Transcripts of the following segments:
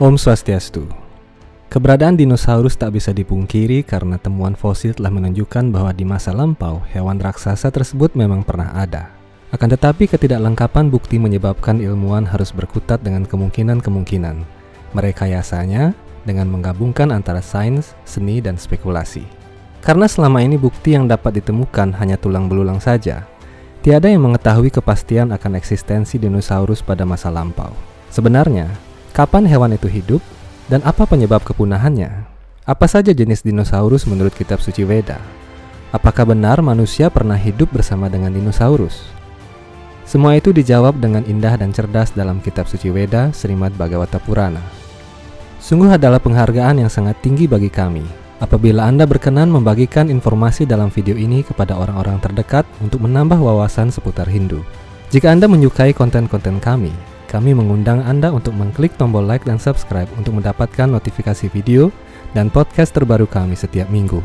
Om Swastiastu. Keberadaan dinosaurus tak bisa dipungkiri karena temuan fosil telah menunjukkan bahwa di masa lampau hewan raksasa tersebut memang pernah ada. Akan tetapi ketidaklengkapan bukti menyebabkan ilmuwan harus berkutat dengan kemungkinan-kemungkinan. Merekayasanya dengan menggabungkan antara sains, seni, dan spekulasi. Karena selama ini bukti yang dapat ditemukan hanya tulang belulang saja, tiada yang mengetahui kepastian akan eksistensi dinosaurus pada masa lampau. Sebenarnya, kapan hewan itu hidup dan apa penyebab kepunahannya? Apa saja jenis dinosaurus menurut kitab suci Weda? Apakah benar manusia pernah hidup bersama dengan dinosaurus? Semua itu dijawab dengan indah dan cerdas dalam kitab suci Weda Srimad Bhagavata Purana. Sungguh adalah penghargaan yang sangat tinggi bagi kami apabila Anda berkenan membagikan informasi dalam video ini kepada orang-orang terdekat untuk menambah wawasan seputar Hindu. Jika Anda menyukai konten-konten kami, kami mengundang Anda untuk mengklik tombol like dan subscribe untuk mendapatkan notifikasi video dan podcast terbaru kami setiap minggu.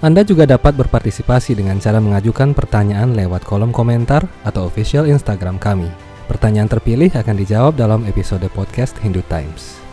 Anda juga dapat berpartisipasi dengan cara mengajukan pertanyaan lewat kolom komentar atau official Instagram kami. Pertanyaan terpilih akan dijawab dalam episode podcast Hindu Times.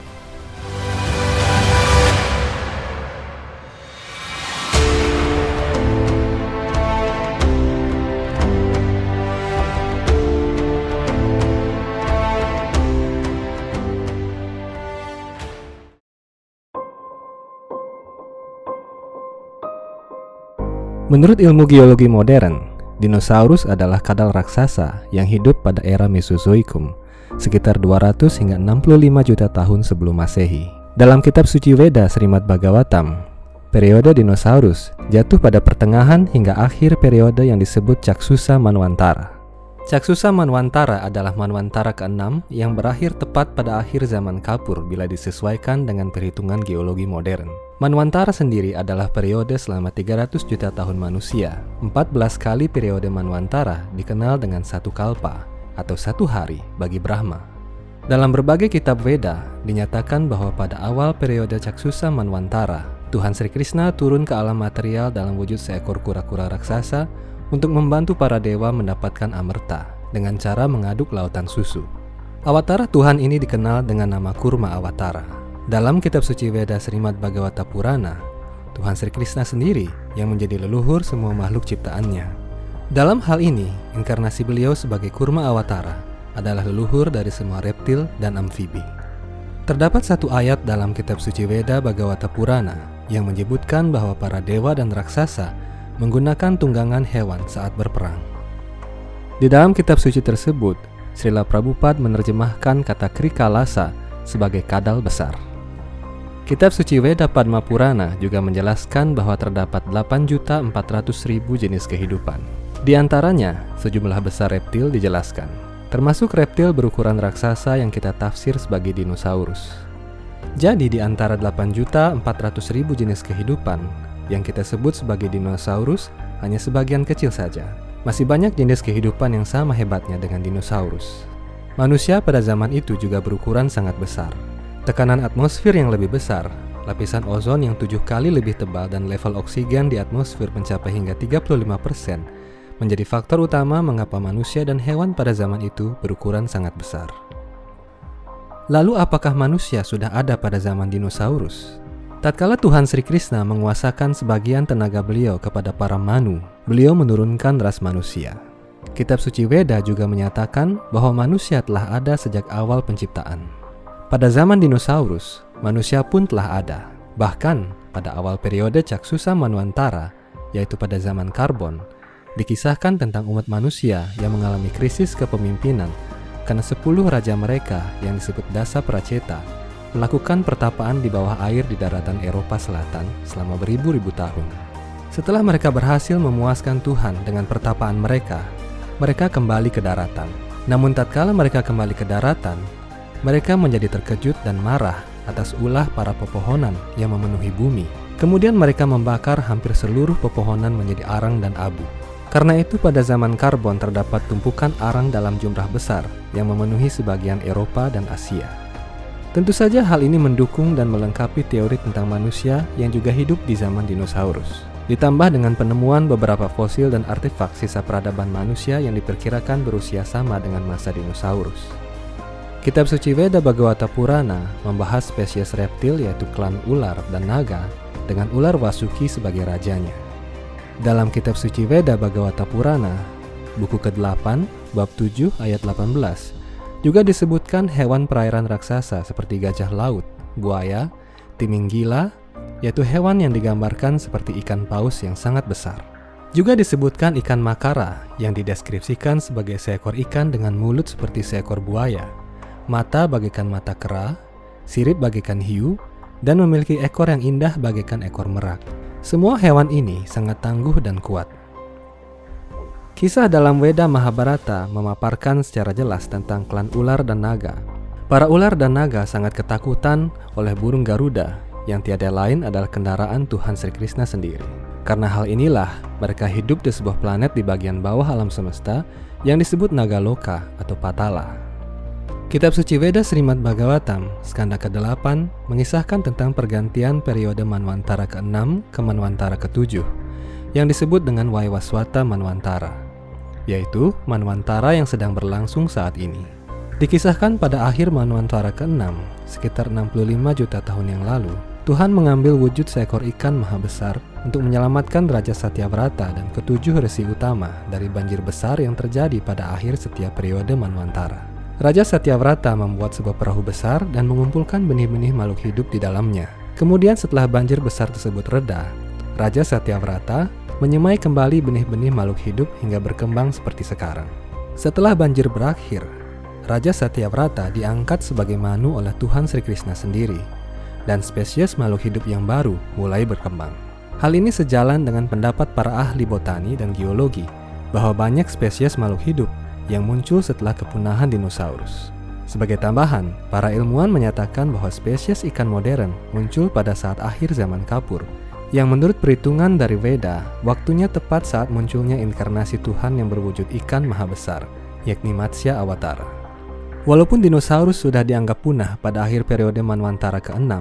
Menurut ilmu geologi modern, dinosaurus adalah kadal raksasa yang hidup pada era Mesozoikum, sekitar 200 hingga 65 juta tahun sebelum Masehi. Dalam kitab suci Weda Srimad Bhagavatam, periode dinosaurus jatuh pada pertengahan hingga akhir periode yang disebut Caksusa Manwantara. Caksusa Manwantara adalah Manwantara ke-6 yang berakhir tepat pada akhir zaman Kapur bila disesuaikan dengan perhitungan geologi modern. Manwantara sendiri adalah periode selama 300 juta tahun manusia. 14 kali periode Manwantara dikenal dengan satu kalpa atau satu hari bagi Brahma. Dalam berbagai kitab Veda dinyatakan bahwa pada awal periode Caksusa Manwantara, Tuhan Sri Krishna turun ke alam material dalam wujud seekor kura-kura raksasa untuk membantu para dewa mendapatkan amerta dengan cara mengaduk lautan susu. Awatara Tuhan ini dikenal dengan nama Kurma Awatara. Dalam kitab suci Veda Srimad Bhagavata Purana, Tuhan Sri Krishna sendiri yang menjadi leluhur semua makhluk ciptaannya. Dalam hal ini, inkarnasi beliau sebagai kurma awatara adalah leluhur dari semua reptil dan amfibi. Terdapat satu ayat dalam kitab suci Veda Bhagavata Purana yang menyebutkan bahwa para dewa dan raksasa menggunakan tunggangan hewan saat berperang. Di dalam kitab suci tersebut, Srila Prabhupada menerjemahkan kata krikalasa sebagai kadal besar. Kitab suci Weda Padma Purana juga menjelaskan bahwa terdapat 8.400.000 jenis kehidupan. Di antaranya, sejumlah besar reptil dijelaskan, termasuk reptil berukuran raksasa yang kita tafsir sebagai dinosaurus. Jadi di antara 8.400.000 jenis kehidupan yang kita sebut sebagai dinosaurus hanya sebagian kecil saja. Masih banyak jenis kehidupan yang sama hebatnya dengan dinosaurus. Manusia pada zaman itu juga berukuran sangat besar, Tekanan atmosfer yang lebih besar, lapisan ozon yang tujuh kali lebih tebal dan level oksigen di atmosfer mencapai hingga 35% menjadi faktor utama mengapa manusia dan hewan pada zaman itu berukuran sangat besar. Lalu apakah manusia sudah ada pada zaman dinosaurus? Tatkala Tuhan Sri Krishna menguasakan sebagian tenaga beliau kepada para manu, beliau menurunkan ras manusia. Kitab suci Weda juga menyatakan bahwa manusia telah ada sejak awal penciptaan. Pada zaman dinosaurus, manusia pun telah ada. Bahkan pada awal periode Caksusa Manwantara, yaitu pada zaman karbon, dikisahkan tentang umat manusia yang mengalami krisis kepemimpinan karena sepuluh raja mereka yang disebut Dasa Praceta melakukan pertapaan di bawah air di daratan Eropa Selatan selama beribu-ribu tahun. Setelah mereka berhasil memuaskan Tuhan dengan pertapaan mereka, mereka kembali ke daratan. Namun tatkala mereka kembali ke daratan, mereka menjadi terkejut dan marah atas ulah para pepohonan yang memenuhi bumi. Kemudian mereka membakar hampir seluruh pepohonan menjadi arang dan abu. Karena itu pada zaman karbon terdapat tumpukan arang dalam jumlah besar yang memenuhi sebagian Eropa dan Asia. Tentu saja hal ini mendukung dan melengkapi teori tentang manusia yang juga hidup di zaman dinosaurus. Ditambah dengan penemuan beberapa fosil dan artefak sisa peradaban manusia yang diperkirakan berusia sama dengan masa dinosaurus. Kitab suci Veda Bhagavata Purana membahas spesies reptil yaitu klan ular dan naga dengan ular Vasuki sebagai rajanya. Dalam kitab suci Veda Bhagavata Purana, buku ke-8, bab 7 ayat 18, juga disebutkan hewan perairan raksasa seperti gajah laut, buaya, timing gila, yaitu hewan yang digambarkan seperti ikan paus yang sangat besar. Juga disebutkan ikan makara yang dideskripsikan sebagai seekor ikan dengan mulut seperti seekor buaya mata bagaikan mata kera, sirip bagaikan hiu, dan memiliki ekor yang indah bagaikan ekor merak. Semua hewan ini sangat tangguh dan kuat. Kisah dalam Weda Mahabharata memaparkan secara jelas tentang klan ular dan naga. Para ular dan naga sangat ketakutan oleh burung Garuda yang tiada lain adalah kendaraan Tuhan Sri Krishna sendiri. Karena hal inilah, mereka hidup di sebuah planet di bagian bawah alam semesta yang disebut Nagaloka atau Patala. Kitab suci Veda Srimad Bhagavatam, skanda ke-8, mengisahkan tentang pergantian periode Manwantara ke-6 ke Manwantara ke-7, yang disebut dengan Waiwaswata Manwantara, yaitu Manwantara yang sedang berlangsung saat ini. Dikisahkan pada akhir Manwantara ke-6, sekitar 65 juta tahun yang lalu, Tuhan mengambil wujud seekor ikan maha besar untuk menyelamatkan Raja Satyavrata dan ketujuh resi utama dari banjir besar yang terjadi pada akhir setiap periode Manwantara. Raja Satyavrata membuat sebuah perahu besar dan mengumpulkan benih-benih makhluk hidup di dalamnya. Kemudian setelah banjir besar tersebut reda, Raja Satyavrata menyemai kembali benih-benih makhluk hidup hingga berkembang seperti sekarang. Setelah banjir berakhir, Raja Satyavrata diangkat sebagai manu oleh Tuhan Sri Krishna sendiri, dan spesies makhluk hidup yang baru mulai berkembang. Hal ini sejalan dengan pendapat para ahli botani dan geologi bahwa banyak spesies makhluk hidup yang muncul setelah kepunahan dinosaurus. Sebagai tambahan, para ilmuwan menyatakan bahwa spesies ikan modern muncul pada saat akhir zaman kapur, yang menurut perhitungan dari Veda, waktunya tepat saat munculnya inkarnasi Tuhan yang berwujud ikan maha besar, yakni Matsya Awatara. Walaupun dinosaurus sudah dianggap punah pada akhir periode Manwantara ke-6,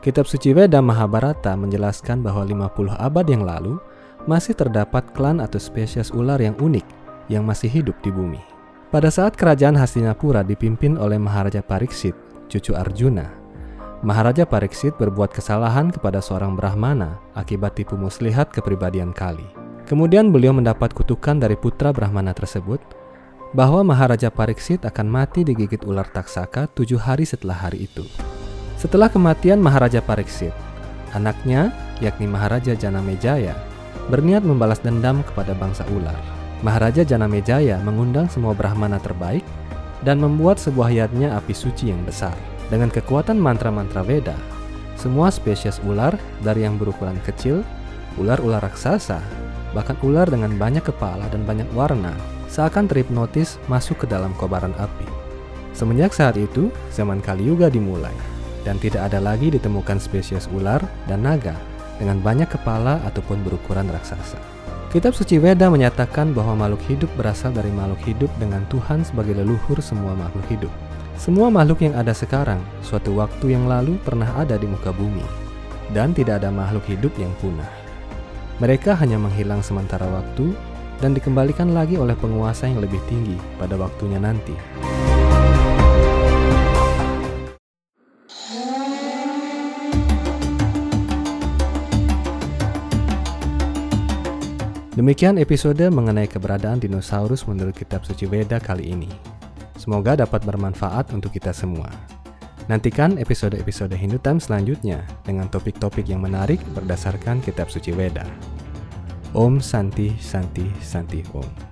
Kitab Suci Veda Mahabharata menjelaskan bahwa 50 abad yang lalu masih terdapat klan atau spesies ular yang unik yang masih hidup di bumi. Pada saat kerajaan Hastinapura dipimpin oleh Maharaja Pariksit, cucu Arjuna, Maharaja Pariksit berbuat kesalahan kepada seorang Brahmana akibat tipu muslihat kepribadian Kali. Kemudian beliau mendapat kutukan dari putra Brahmana tersebut bahwa Maharaja Pariksit akan mati digigit ular taksaka tujuh hari setelah hari itu. Setelah kematian Maharaja Pariksit, anaknya, yakni Maharaja Janamejaya, berniat membalas dendam kepada bangsa ular. Maharaja Janamejaya mengundang semua Brahmana terbaik dan membuat sebuah yatnya api suci yang besar. Dengan kekuatan mantra-mantra Veda, semua spesies ular dari yang berukuran kecil, ular-ular raksasa, bahkan ular dengan banyak kepala dan banyak warna, seakan terhipnotis masuk ke dalam kobaran api. Semenjak saat itu, zaman Kali Yuga dimulai, dan tidak ada lagi ditemukan spesies ular dan naga dengan banyak kepala ataupun berukuran raksasa. Kitab suci Weda menyatakan bahwa makhluk hidup berasal dari makhluk hidup dengan Tuhan sebagai leluhur semua makhluk hidup. Semua makhluk yang ada sekarang, suatu waktu yang lalu pernah ada di muka bumi, dan tidak ada makhluk hidup yang punah. Mereka hanya menghilang sementara waktu dan dikembalikan lagi oleh penguasa yang lebih tinggi pada waktunya nanti. Demikian episode mengenai keberadaan dinosaurus menurut kitab suci Weda kali ini. Semoga dapat bermanfaat untuk kita semua. Nantikan episode-episode Hindu Time selanjutnya dengan topik-topik yang menarik berdasarkan kitab suci Weda. Om Santi Santi Santi Om.